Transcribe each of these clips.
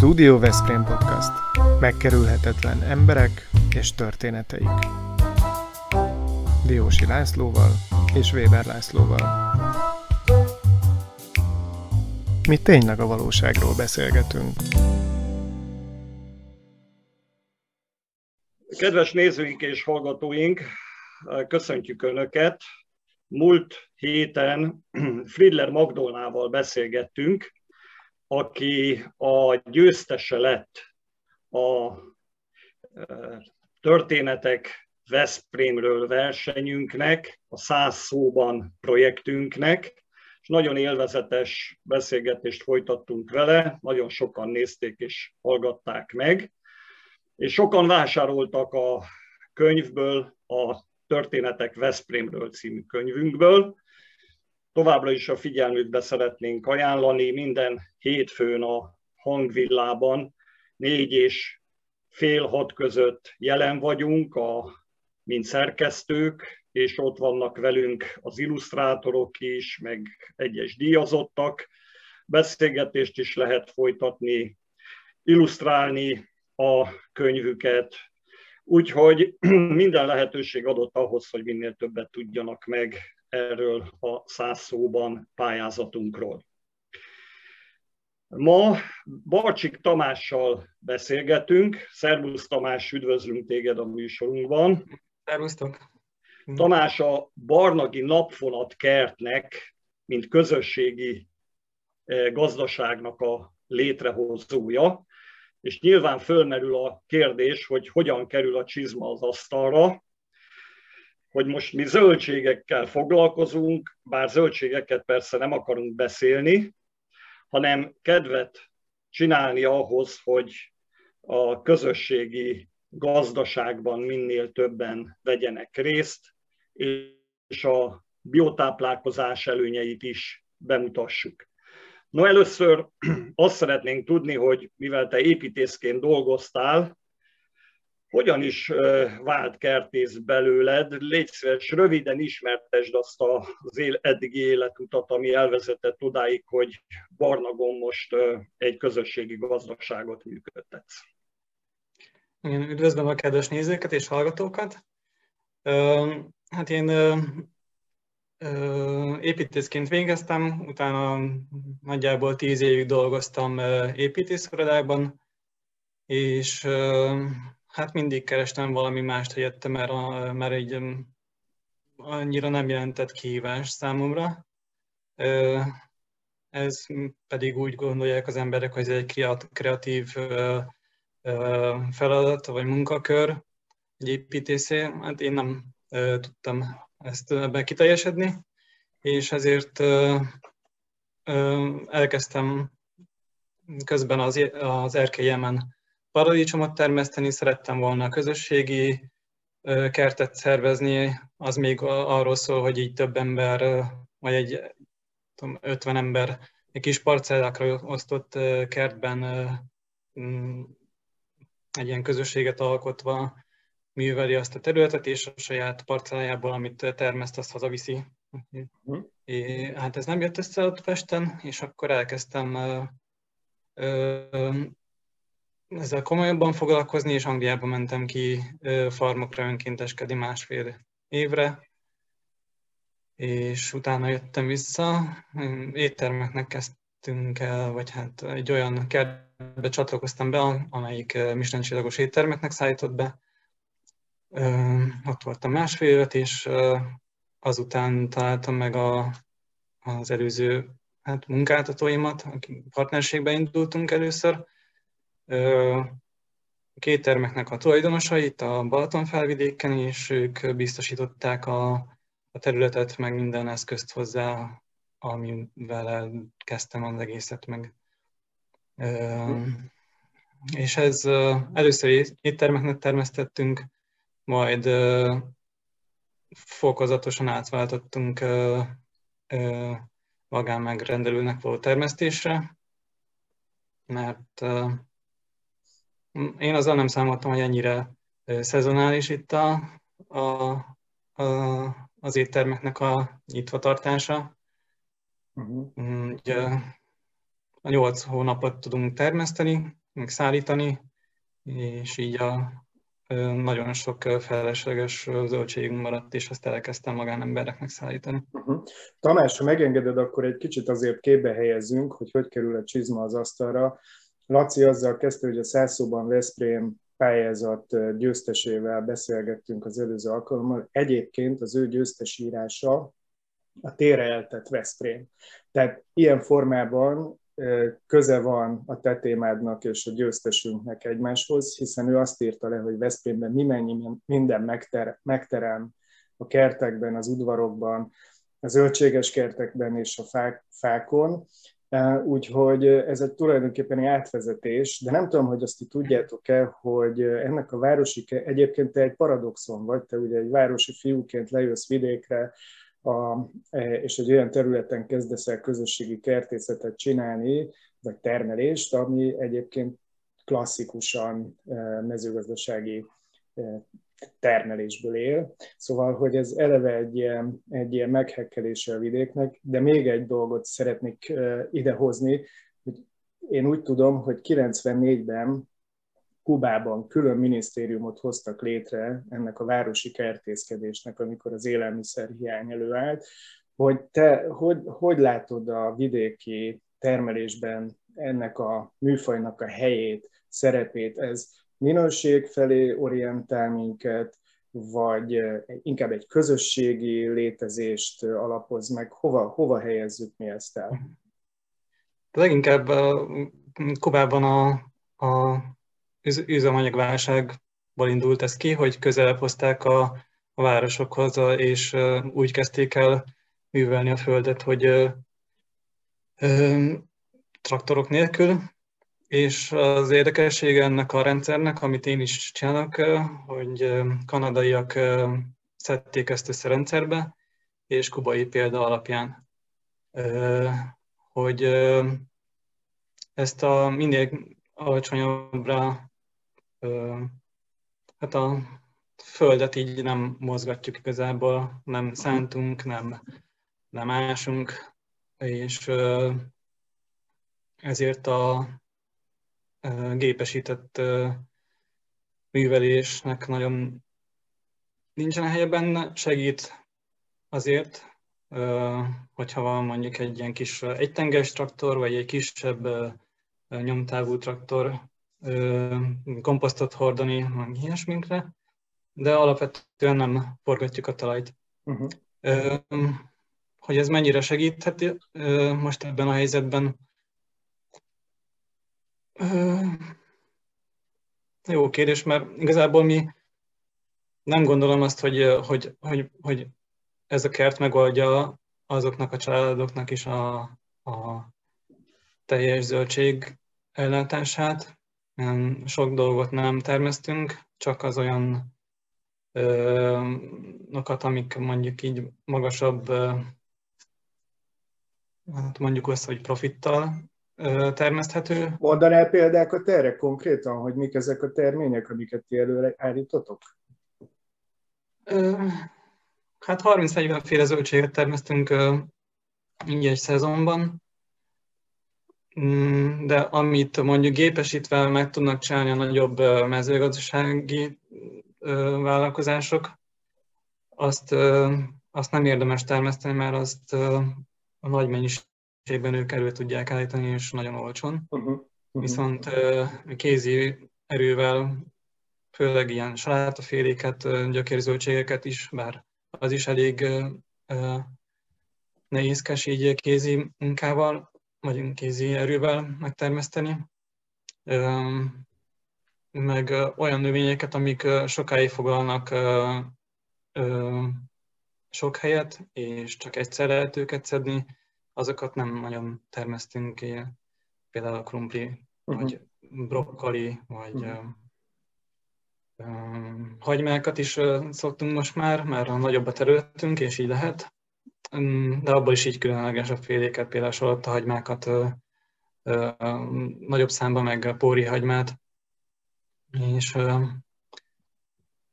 Studio Veszprém Podcast. Megkerülhetetlen emberek és történeteik. Diósi Lászlóval és Weber Lászlóval. Mi tényleg a valóságról beszélgetünk. Kedves nézőink és hallgatóink, köszöntjük Önöket. Múlt héten Friedler Magdolnával beszélgettünk, aki a győztese lett a történetek Veszprémről versenyünknek, a száz szóban projektünknek, és nagyon élvezetes beszélgetést folytattunk vele, nagyon sokan nézték és hallgatták meg, és sokan vásároltak a könyvből, a Történetek Veszprémről című könyvünkből, Továbbra is a figyelmükbe szeretnénk ajánlani, minden hétfőn a hangvillában négy és fél hat között jelen vagyunk, a, mint szerkesztők, és ott vannak velünk az illusztrátorok is, meg egyes díjazottak. Beszélgetést is lehet folytatni, illusztrálni a könyvüket, Úgyhogy minden lehetőség adott ahhoz, hogy minél többet tudjanak meg erről a száz szóban pályázatunkról. Ma Barcsik Tamással beszélgetünk. Szervusz Tamás, üdvözlünk téged a műsorunkban. Szervusztok! Tamás a Barnagi Napfonat kertnek, mint közösségi eh, gazdaságnak a létrehozója, és nyilván fölmerül a kérdés, hogy hogyan kerül a csizma az asztalra, hogy most mi zöldségekkel foglalkozunk, bár zöldségeket persze nem akarunk beszélni, hanem kedvet csinálni ahhoz, hogy a közösségi gazdaságban minél többen vegyenek részt, és a biotáplálkozás előnyeit is bemutassuk. No, először azt szeretnénk tudni, hogy mivel te építészként dolgoztál, hogyan is vált kertész belőled? Légy szíves, röviden ismertesd azt az él, eddigi életutat, ami elvezetett odáig, hogy Barnagon most egy közösségi gazdaságot működtetsz. Én üdvözlöm a kedves nézőket és hallgatókat. Hát én építészként végeztem, utána nagyjából tíz évig dolgoztam építészorodában, és hát mindig kerestem valami mást helyette, mert, a, mert egy annyira nem jelentett kihívás számomra. Ez pedig úgy gondolják az emberek, hogy ez egy kreatív feladat vagy munkakör egy építészé. Hát én nem tudtam ezt kiteljesedni, és ezért elkezdtem közben az, az erkélyemen paradicsomot termeszteni, szerettem volna a közösségi kertet szervezni, az még arról szól, hogy így több ember, vagy egy tudom, 50 ember egy kis parcellákra osztott kertben egy ilyen közösséget alkotva műveli azt a területet, és a saját parcellájából, amit termeszt, azt hazaviszi. Uh-huh. É, hát ez nem jött össze ott Pesten, és akkor elkezdtem ö, ö, ezzel komolyabban foglalkozni, és Angliába mentem ki farmokra önkénteskedni másfél évre, és utána jöttem vissza, éttermeknek kezdtünk el, vagy hát egy olyan kertbe csatlakoztam be, amelyik Michelin csillagos éttermeknek szállított be, ott voltam másfél évet, és azután találtam meg a, az előző hát, munkáltatóimat, akik partnerségbe indultunk először. Két termeknek a tulajdonosait a Balaton felvidéken, és ők biztosították a, a területet, meg minden eszközt hozzá, amivel kezdtem az egészet meg. És ez először éttermeknek termesztettünk, majd fokozatosan átváltottunk magán megrendelőnek való termesztésre, mert én azzal nem számoltam, hogy ennyire szezonális itt a, a, a, az éttermeknek a nyitva tartása. Uh-huh. Ugye, a nyolc hónapot tudunk termeszteni, szállítani, és így a nagyon sok felesleges zöldségünk maradt, és azt elkezdtem magánembereknek szállítani. Uh-huh. Tamás, ha megengeded, akkor egy kicsit azért képbe helyezzünk, hogy hogy kerül a csizma az asztalra. Laci azzal kezdte, hogy a Szászóban Veszprém pályázat győztesével beszélgettünk az előző alkalommal. Egyébként az ő győztesírása a térre eltett Veszprém. Tehát ilyen formában köze van a te témádnak és a győztesünknek egymáshoz, hiszen ő azt írta le, hogy Veszprémben mi mennyi minden megter, megterem a kertekben, az udvarokban, a zöldséges kertekben és a fák, fákon, Úgyhogy ez egy tulajdonképpen egy átvezetés, de nem tudom, hogy azt ti tudjátok-e, hogy ennek a városi, egyébként te egy paradoxon vagy, te ugye egy városi fiúként lejössz vidékre, a, e, és egy olyan területen kezdesz el közösségi kertészetet csinálni, vagy termelést, ami egyébként klasszikusan e, mezőgazdasági e, termelésből él. Szóval, hogy ez eleve egy ilyen, egy ilyen meghekkelése a vidéknek, de még egy dolgot szeretnék idehozni, hogy én úgy tudom, hogy 94-ben Kubában külön minisztériumot hoztak létre ennek a városi kertészkedésnek, amikor az élelmiszer hiány előállt, hogy te hogy, hogy látod a vidéki termelésben ennek a műfajnak a helyét, szerepét, ez minőség felé orientál minket, vagy inkább egy közösségi létezést alapoz meg, hova, hova helyezzük mi ezt el? Leginkább Kubában a, a üzemanyagválságból indult ez ki, hogy közelebb hozták a, a városokhoz, és úgy kezdték el művelni a földet, hogy ö, ö, traktorok nélkül, és az érdekessége ennek a rendszernek, amit én is csinálok, hogy kanadaiak szedték ezt össze rendszerbe, és kubai példa alapján, hogy ezt a minél alacsonyabbra hát a földet így nem mozgatjuk igazából, nem szántunk, nem, nem ásunk, és ezért a gépesített művelésnek nagyon nincsen helye benne, segít azért, hogyha van mondjuk egy ilyen kis egytenges traktor, vagy egy kisebb nyomtávú traktor, komposztot hordani, meg ilyesminkre, de alapvetően nem forgatjuk a talajt. Uh-huh. Hogy ez mennyire segítheti most ebben a helyzetben? Jó kérdés, mert igazából mi nem gondolom azt, hogy, hogy, hogy, hogy ez a kert megoldja azoknak a családoknak is a, a teljes zöldség ellátását, sok dolgot nem termesztünk, csak az olyan nokat, amik mondjuk így magasabb, hát mondjuk azt, hogy profittal termeszthető. Mondanál példákat erre konkrétan, hogy mik ezek a termények, amiket ti előre állítotok? Hát 30-40 féle zöldséget termesztünk egy szezonban. Mm, de amit mondjuk gépesítve meg tudnak csinálni a nagyobb mezőgazdasági vállalkozások, azt, azt nem érdemes termeszteni, mert azt a nagy mennyiségben ők elő tudják állítani, és nagyon olcsón. Uh-huh. Uh-huh. Viszont kézi erővel, főleg ilyen salátaféléket, gyökérzöldségeket is, bár az is elég nehézkes így kézi munkával, vagy kézi erővel megtermeszteni, meg olyan növényeket, amik sokáig foglalnak sok helyet, és csak egyszer lehet őket szedni, azokat nem nagyon termesztünk, például a krumpli, uh-huh. vagy brokkoli, vagy uh-huh. hagymákat is szoktunk most már, mert nagyobb a területünk, és így lehet de abból is így különleges a féléket, például a hagymákat, nagyobb számban meg póri hagymát, és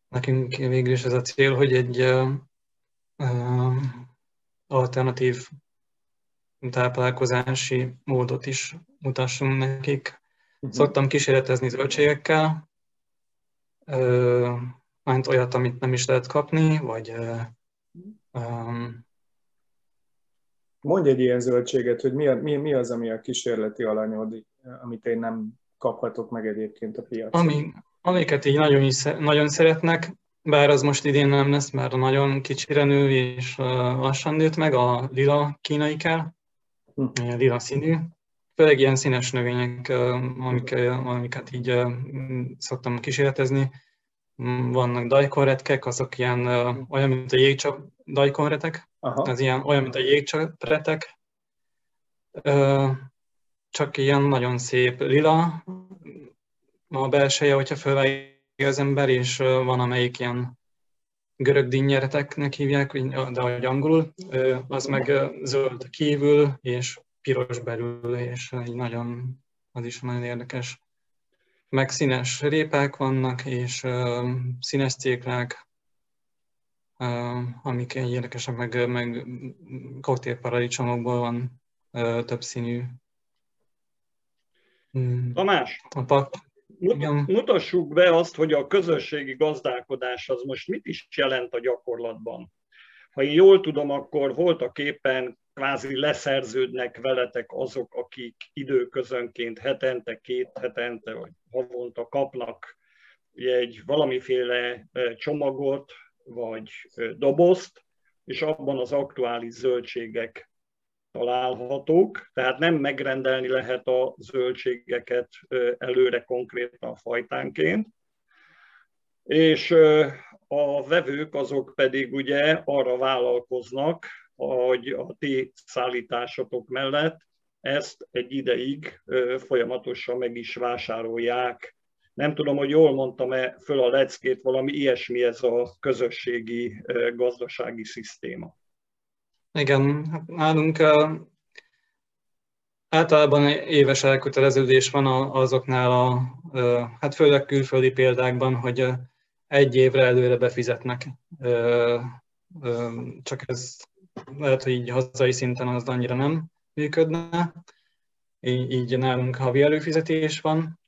nekünk végül is ez a cél, hogy egy alternatív táplálkozási módot is mutassunk nekik, Uh-huh. Szoktam kísérletezni zöldségekkel, mint olyat, amit nem is lehet kapni, vagy um, Mondj egy ilyen zöldséget, hogy mi, a, mi, mi az, ami a kísérleti alanyod, amit én nem kaphatok meg egyébként a piacon. Ami, amiket így nagyon, is, nagyon szeretnek, bár az most idén nem lesz, mert nagyon kicsire nő és lassan nőtt meg, a lila kínai kell. Lila színű. Főleg ilyen színes növények, amik, amiket így szoktam kísérletezni. Vannak dajkonretkek, azok ilyen olyan, mint a jégcsap dajkonretek, Aha. ez ilyen olyan, mint a jégcsapretek, csak ilyen nagyon szép lila a belseje, hogyha fölvágja az ember, és van amelyik ilyen görög dinnyereteknek hívják, de ahogy angolul, az meg zöld kívül, és piros belül, és így nagyon, az is nagyon érdekes. Meg színes répák vannak, és színes céklák, amik érdekesek, meg, meg koktélparadicsomokból van több színű. Hmm. Tamás, a pak, mutassuk be azt, hogy a közösségi gazdálkodás az most mit is jelent a gyakorlatban. Ha én jól tudom, akkor voltak éppen kvázi leszerződnek veletek azok, akik időközönként hetente, két hetente vagy havonta kapnak egy valamiféle csomagot, vagy dobozt, és abban az aktuális zöldségek találhatók, tehát nem megrendelni lehet a zöldségeket előre konkrétan fajtánként, és a vevők azok pedig ugye arra vállalkoznak, hogy a ti szállításotok mellett ezt egy ideig folyamatosan meg is vásárolják nem tudom, hogy jól mondtam-e föl a leckét, valami ilyesmi ez a közösségi gazdasági szisztéma. Igen, hát nálunk általában éves elköteleződés van azoknál a, hát főleg külföldi példákban, hogy egy évre előre befizetnek. Csak ez lehet, hogy így hazai szinten az annyira nem működne. Így nálunk havi előfizetés van,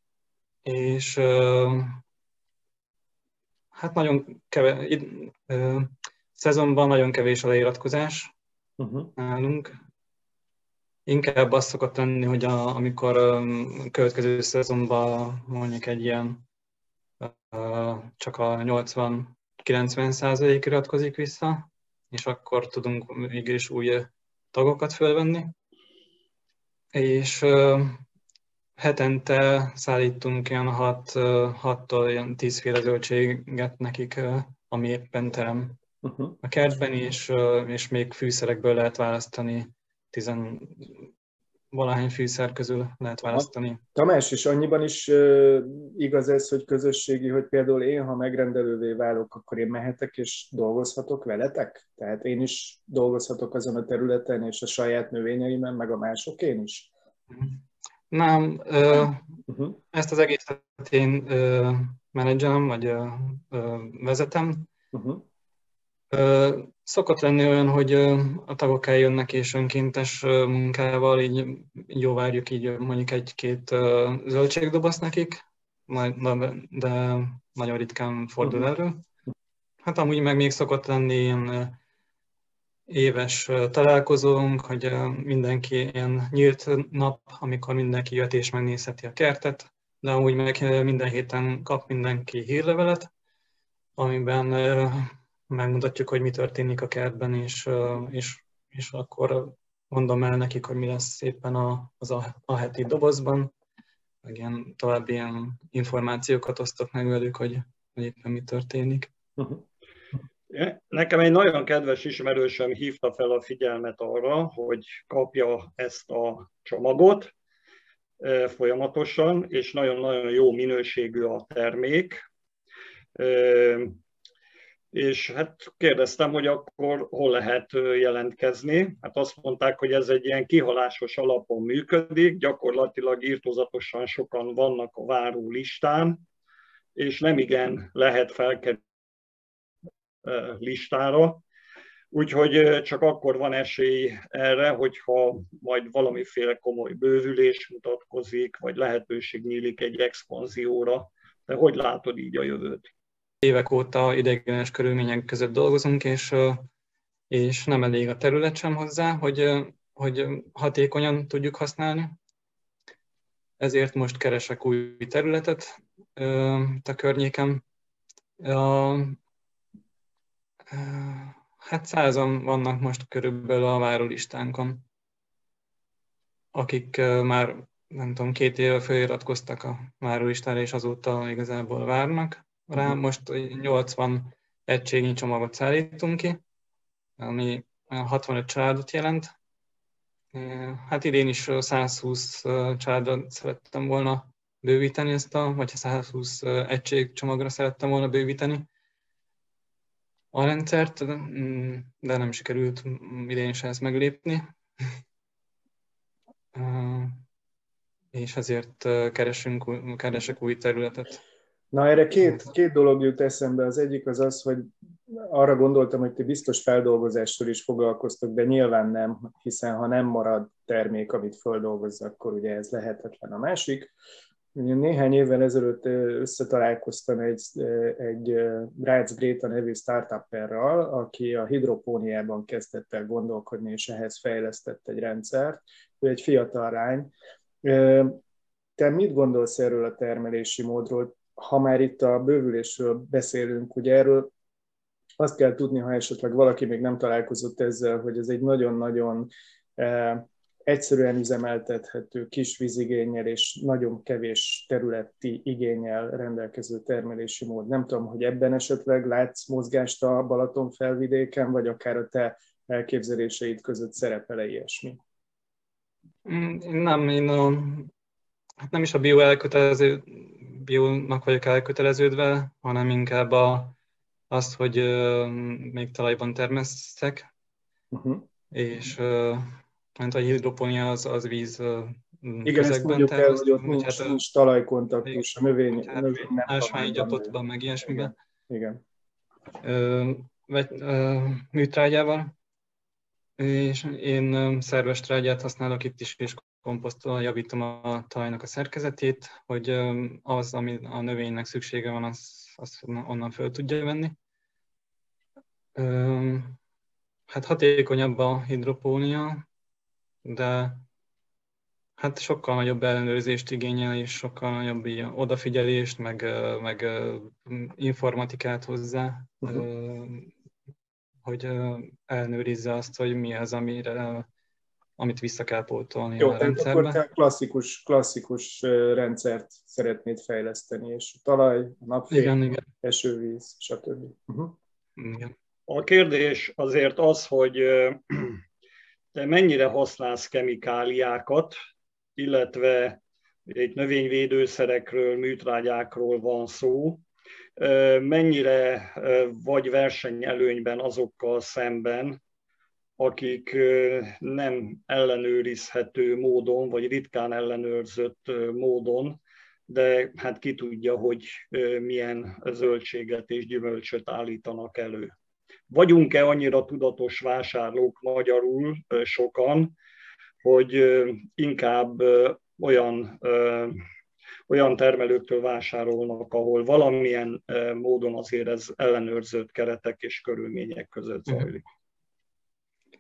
és hát nagyon kevés, szezonban nagyon kevés a leiratkozás uh-huh. nálunk. Inkább azt szokott lenni, hogy a, amikor a következő szezonban mondjuk egy ilyen csak a 80-90 százalék iratkozik vissza, és akkor tudunk mégis új tagokat fölvenni. És hetente szállítunk ilyen 6-tól ilyen 10 féle zöldséget nekik, ami éppen terem uh-huh. a kertben, és, és még fűszerekből lehet választani, tizen valahány fűszer közül lehet választani. Tamás, és annyiban is uh, igaz ez, hogy közösségi, hogy például én, ha megrendelővé válok, akkor én mehetek és dolgozhatok veletek? Tehát én is dolgozhatok azon a területen, és a saját növényeimen, meg a másokén is? Nem, uh-huh. ezt az egészet én menedzselem, vagy vezetem. Uh-huh. Szokott lenni olyan, hogy a tagok eljönnek és önkéntes munkával, így jó várjuk így mondjuk egy-két zöldségdoboz nekik, de nagyon ritkán fordul uh-huh. elő. Hát amúgy meg még szokott lenni ilyen éves találkozónk, hogy mindenki ilyen nyílt nap, amikor mindenki jött és megnézheti a kertet, de úgy meg minden héten kap mindenki hírlevelet, amiben megmutatjuk, hogy mi történik a kertben, és, és, és akkor mondom el nekik, hogy mi lesz szépen a, az a, a heti dobozban, meg ilyen további ilyen információkat osztok meg velük, hogy, hogy éppen mi történik. Uh-huh. Nekem egy nagyon kedves ismerősöm hívta fel a figyelmet arra, hogy kapja ezt a csomagot folyamatosan, és nagyon-nagyon jó minőségű a termék. És hát kérdeztem, hogy akkor hol lehet jelentkezni. Hát azt mondták, hogy ez egy ilyen kihalásos alapon működik, gyakorlatilag írtózatosan sokan vannak a váró listán, és nem igen lehet felkerülni listára. Úgyhogy csak akkor van esély erre, hogyha majd valamiféle komoly bővülés mutatkozik, vagy lehetőség nyílik egy expanzióra. De hogy látod így a jövőt? Évek óta ideiglenes körülmények között dolgozunk, és, és nem elég a terület sem hozzá, hogy, hogy hatékonyan tudjuk használni. Ezért most keresek új területet a környéken. A, Hát százan vannak most körülbelül a várólistánkon, akik már nem tudom, két éve feliratkoztak a várólistára, és azóta igazából várnak rá. Mhm. Most 80 egységnyi csomagot szállítunk ki, ami 65 családot jelent. Hát idén is 120 családot szerettem volna bővíteni ezt a, vagy 120 egység csomagra szerettem volna bővíteni a rendszert, de nem sikerült idén se ezt meglépni. És ezért keresünk, keresek új területet. Na erre két, két dolog jut eszembe. Az egyik az az, hogy arra gondoltam, hogy ti biztos feldolgozással is foglalkoztok, de nyilván nem, hiszen ha nem marad termék, amit feldolgozza, akkor ugye ez lehetetlen. A másik, néhány évvel ezelőtt összetalálkoztam egy, egy Rácz Gréta nevű startupperral, aki a hidropóniában kezdett el gondolkodni, és ehhez fejlesztett egy rendszert. Ő egy fiatal lány. Te mit gondolsz erről a termelési módról? Ha már itt a bővülésről beszélünk, ugye erről azt kell tudni, ha esetleg valaki még nem találkozott ezzel, hogy ez egy nagyon-nagyon egyszerűen üzemeltethető, kis vízigényel és nagyon kevés területi igényel rendelkező termelési mód. Nem tudom, hogy ebben esetleg látsz mozgást a Balaton felvidéken, vagy akár a te elképzeléseid között szerepel-e ilyesmi? Mm, nem, én a, hát nem is a bio bionak vagyok elköteleződve, hanem inkább a, azt, hogy uh, még talajban termesztek, uh-huh. és uh, mert a hidroponia az, az víz igen, ezt mondjuk el, hogy ott nincs, hát, nincs talajkontaktus, a növény, hát, növény nem ásványi meg ilyesmiben. Igen. igen. műtrágyával, és én szerves trágyát használok itt is, és komposzttal javítom a talajnak a szerkezetét, hogy az, ami a növénynek szüksége van, az, az onnan föl tudja venni. Hát hatékonyabb a hidropónia, de hát sokkal nagyobb ellenőrzést igényel, és sokkal nagyobb ilyen odafigyelést, meg, meg informatikát hozzá, uh-huh. hogy ellenőrizze azt, hogy mi az, amire, amit vissza kell pótolni Jó, a rendszerbe. Akkor te klasszikus, klasszikus rendszert szeretnéd fejleszteni, és a talaj, a napfény, igen, igen. esővíz, stb. Uh-huh. Igen. A kérdés azért az, hogy te mennyire használsz kemikáliákat, illetve egy növényvédőszerekről, műtrágyákról van szó, mennyire vagy versenyelőnyben azokkal szemben, akik nem ellenőrizhető módon, vagy ritkán ellenőrzött módon, de hát ki tudja, hogy milyen zöldséget és gyümölcsöt állítanak elő. Vagyunk-e annyira tudatos vásárlók magyarul sokan, hogy inkább olyan olyan termelőktől vásárolnak, ahol valamilyen módon azért ez ellenőrzött keretek és körülmények között mhm. zajlik.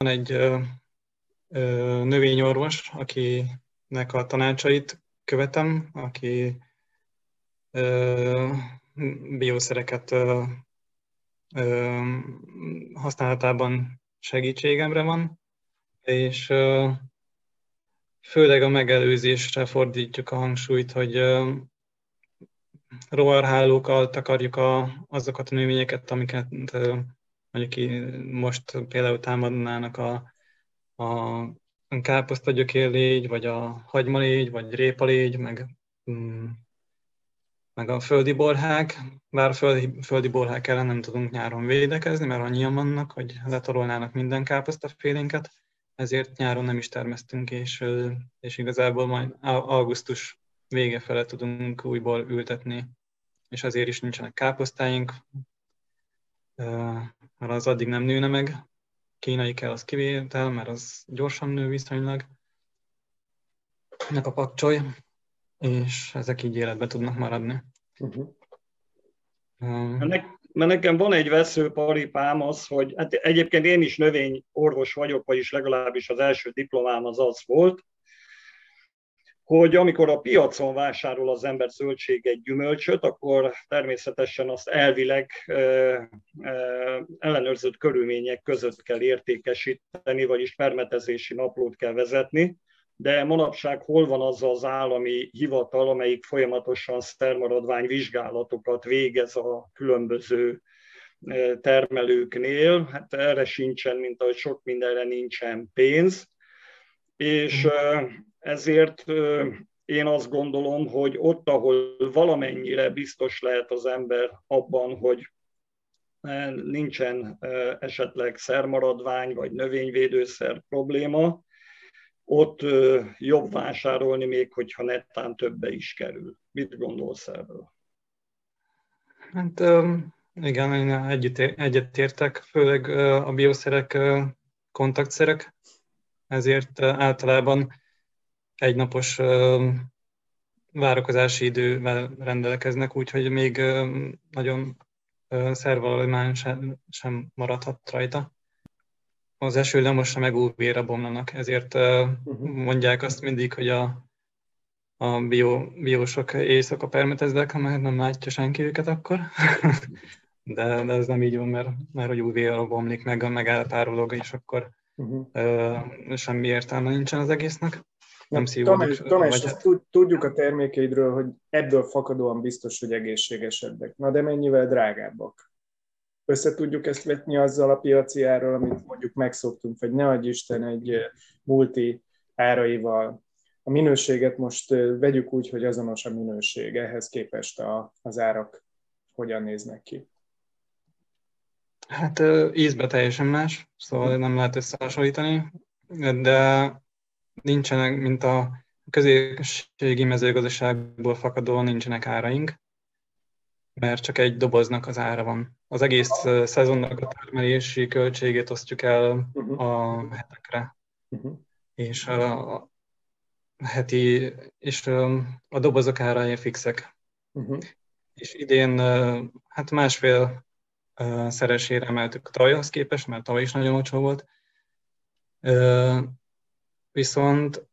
Van egy ö, ö, növényorvos, akinek a tanácsait követem, aki ö, bioszereket ö, használatában segítségemre van, és főleg a megelőzésre fordítjuk a hangsúlyt, hogy rovarhálókkal takarjuk a, azokat a növényeket, amiket mondjuk most például támadnának a, a káposztagyökérlégy, vagy a hagymalégy, vagy répalégy, meg mm, meg a földi borhák, bár földi, földi borhák ellen nem tudunk nyáron védekezni, mert annyian vannak, hogy letarolnának minden káposztafélénket, ezért nyáron nem is termesztünk, és, és igazából majd augusztus vége fele tudunk újból ültetni, és azért is nincsenek káposztáink, mert az addig nem nőne meg, kínai kell, az kivétel, mert az gyorsan nő viszonylag. Ennek a pakcsoly, és ezek így életbe tudnak maradni. Uh-huh. Um, mert nekem van egy veszőparipám az, hogy hát egyébként én is növényorvos vagyok, vagyis legalábbis az első diplomám az az volt, hogy amikor a piacon vásárol az ember zöldséget, gyümölcsöt, akkor természetesen azt elvileg ellenőrzött körülmények között kell értékesíteni, vagyis permetezési naplót kell vezetni, de manapság hol van az az állami hivatal, amelyik folyamatosan szermaradvány vizsgálatokat végez a különböző termelőknél. Hát erre sincsen, mint ahogy sok mindenre nincsen pénz. És ezért én azt gondolom, hogy ott, ahol valamennyire biztos lehet az ember abban, hogy nincsen esetleg szermaradvány vagy növényvédőszer probléma, ott jobb vásárolni, még hogyha nettán többe is kerül. Mit gondolsz erről? Hát igen, én egyetértek, főleg a bioszerek kontaktszerek, ezért általában egynapos várakozási idővel rendelkeznek, úgyhogy még nagyon szervalómány sem maradhat rajta. Az eső lemossa meg UV-re bomlanak, ezért uh-huh. mondják azt mindig, hogy a, a bio, biósok éjszaka permeteznek, mert nem látja senki őket akkor. de, de ez nem így van, mert, mert hogy UV-ra bomlik meg, meg elpárolog, és akkor uh-huh. uh, semmi értelme nincsen az egésznek nem szívódik. Tamás, Tamás tudjuk a termékeidről, hogy ebből fakadóan biztos, hogy egészségesebbek. Na de mennyivel drágábbak? Össze tudjuk ezt vetni azzal a piaci árral, amit mondjuk megszoktunk, vagy ne adj Isten egy eh, multi áraival. A minőséget most eh, vegyük úgy, hogy azonos a minőség, ehhez képest a, az árak hogyan néznek ki. Hát eh, ízbe teljesen más, szóval nem lehet összehasonlítani, de nincsenek, mint a közösségi mezőgazdaságból fakadóan nincsenek áraink, mert csak egy doboznak az ára van. Az egész szezonnak a termelési költségét osztjuk el uh-huh. a hetekre. Uh-huh. És a, a heti, és a dobozok árai fixek. Uh-huh. És idén hát másfél szeresére emeltük a tavalyhoz képest, mert tavaly is nagyon olcsó volt viszont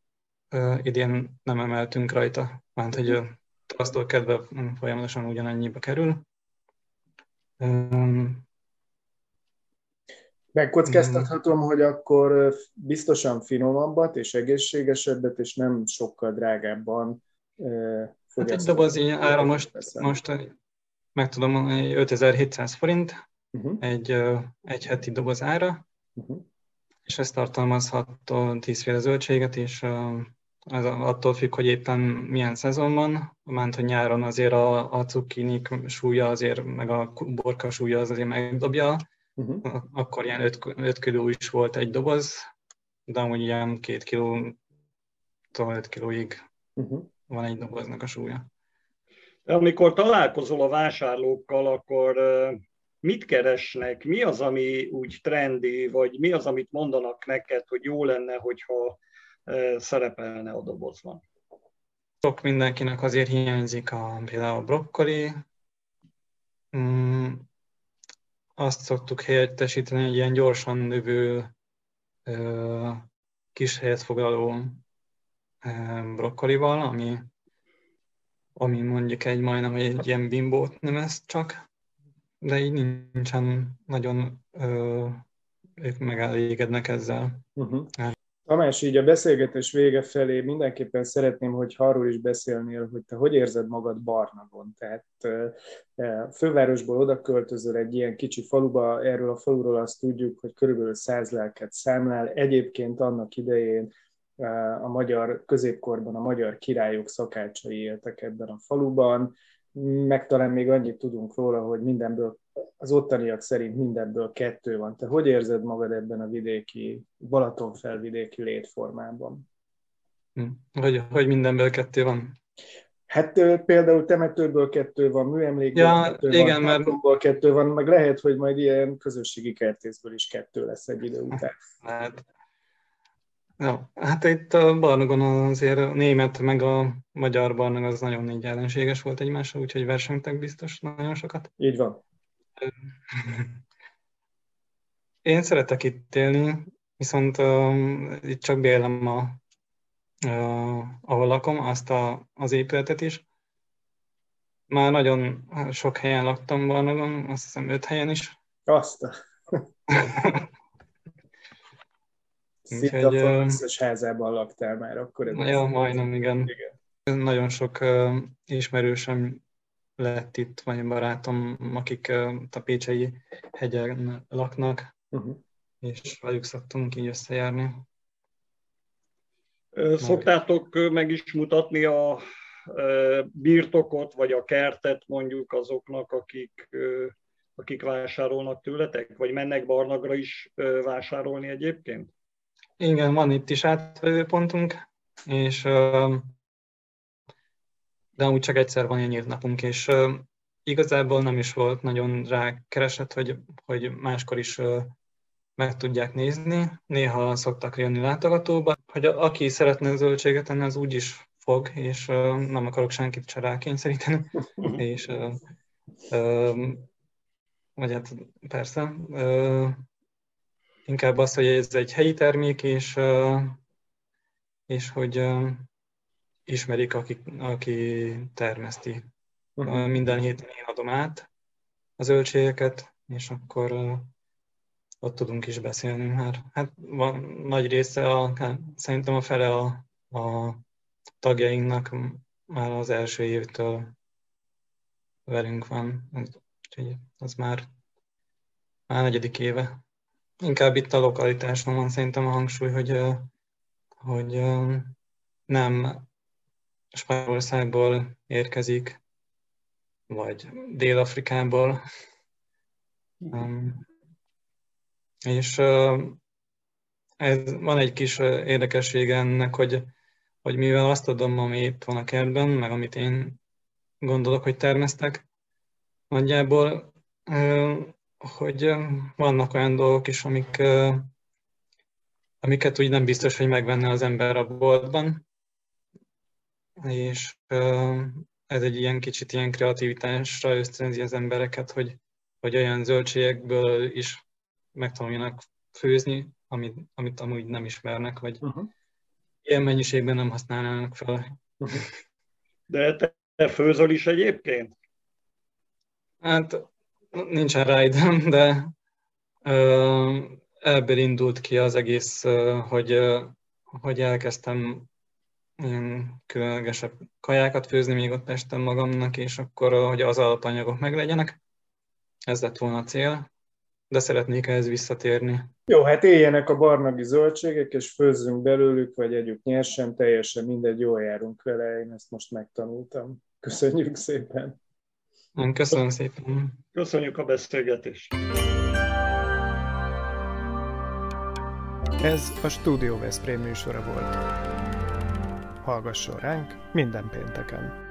uh, idén nem emeltünk rajta, mert hogy uh, tavasztól kedve folyamatosan ugyanannyiba kerül. Um, Megkockáztathatom, hogy akkor biztosan finomabbat és egészségesebbet, és nem sokkal drágábban Hát egy doboz ára most, most meg tudom mondani, 5700 forint, uh-huh. egy, egy heti doboz ára, uh-huh és ez tartalmazhat 10 féle zöldséget, és ez attól függ, hogy éppen milyen szezon van, mert hogy nyáron azért a, a cukkinik súlya azért, meg a borka súlya az azért megdobja, uh-huh. akkor ilyen 5, 5 kiló is volt egy doboz, de amúgy ilyen 2 kiló, 5 kilóig uh-huh. van egy doboznak a súlya. Amikor találkozol a vásárlókkal, akkor mit keresnek, mi az, ami úgy trendi, vagy mi az, amit mondanak neked, hogy jó lenne, hogyha e, szerepelne a dobozban? Sok mindenkinek azért hiányzik a, például a brokkoli. Mm, azt szoktuk helyettesíteni egy ilyen gyorsan növő kis helyet foglaló brokkolival, ami, ami mondjuk egy majdnem egy ilyen bimbót nem ez csak, de így nincsen nagyon ö, ők megelégednek ezzel. Uh-huh. Tamás, így a beszélgetés vége felé mindenképpen szeretném, hogy arról is beszélnél, hogy te hogy érzed magad Barnagon. Tehát a fővárosból oda költözöl egy ilyen kicsi faluba, erről a faluról azt tudjuk, hogy körülbelül száz lelket számlál. Egyébként annak idején a magyar középkorban a magyar királyok szakácsai éltek ebben a faluban, meg talán még annyit tudunk róla, hogy mindenből, az ottaniak szerint mindenből kettő van. Te hogy érzed magad ebben a vidéki, Balatonfelvidéki létformában? Hm. Hogy, hogy mindenből kettő van? Hát például temetőből kettő van, műemlékből ja, kettő igen, van, mert... kettő van, meg lehet, hogy majd ilyen közösségi kertészből is kettő lesz egy idő után. Hát, ja, hát itt a Barnagon azért a német meg a magyar Barnag az nagyon négy ellenséges volt egymással, úgyhogy versenytek biztos nagyon sokat. Így van. Én szeretek itt élni, viszont uh, itt csak bélem a uh, ahol lakom, azt a, az épületet is. Már nagyon sok helyen laktam Barnagon, azt hiszem öt helyen is. Azt. Szinte Úgyhogy, a összes házában laktál már akkor. Ez ja, majdnem, igen. igen. Nagyon sok uh, ismerősöm lett itt, vagy barátom, akik uh, a Pécsei hegyen laknak, uh-huh. és velük szoktunk így összejárni. Szoktátok meg is mutatni a birtokot, vagy a kertet mondjuk azoknak, akik, akik vásárolnak tőletek? Vagy mennek Barnagra is vásárolni egyébként? Igen, van itt is pontunk, és de úgy csak egyszer van egy napunk, és igazából nem is volt nagyon rá keresett, hogy, hogy máskor is meg tudják nézni. Néha szoktak jönni látogatóba, hogy aki szeretne zöldséget enni, az úgy is fog, és nem akarok senkit se rákényszeríteni. és vagy hát persze, inkább az, hogy ez egy helyi termék, és, és hogy ismerik, aki, aki termeszti. Uh-huh. Minden héten én adom át a zöldségeket, és akkor ott tudunk is beszélni már. Hát van nagy része, a, hát szerintem a fele a, a tagjainknak már az első évtől velünk van, úgyhogy az már, már negyedik éve. Inkább itt a lokalitáson van szerintem a hangsúly, hogy, hogy nem Spanyolországból érkezik, vagy Dél-Afrikából, és ez, van egy kis érdekessége ennek, hogy, hogy mivel azt adom, ami itt van a kertben, meg amit én gondolok, hogy termesztek, nagyjából, hogy vannak olyan dolgok is, amik, amiket úgy nem biztos, hogy megvenne az ember a boltban, és ez egy ilyen kicsit ilyen kreativitásra ösztönzi az embereket, hogy, hogy olyan zöldségekből is megtanuljanak főzni, amit, amit amúgy nem ismernek, vagy uh-huh. ilyen mennyiségben nem használnának fel. Uh-huh. De te, te főzöl is egyébként? Hát nincsen rá időm, de ebből indult ki az egész, hogy, hogy elkezdtem ilyen különlegesebb kajákat főzni még ott Pesten magamnak, és akkor, hogy az alapanyagok meglegyenek. Ez lett volna a cél de szeretnék ehhez visszatérni. Jó, hát éljenek a barnagi zöldségek, és főzzünk belőlük, vagy együtt nyersen, teljesen mindegy, jól járunk vele, én ezt most megtanultam. Köszönjük szépen! Köszönöm szépen! Köszönjük a beszélgetést! Ez a Studio Veszprém műsora volt. Hallgasson ránk minden pénteken!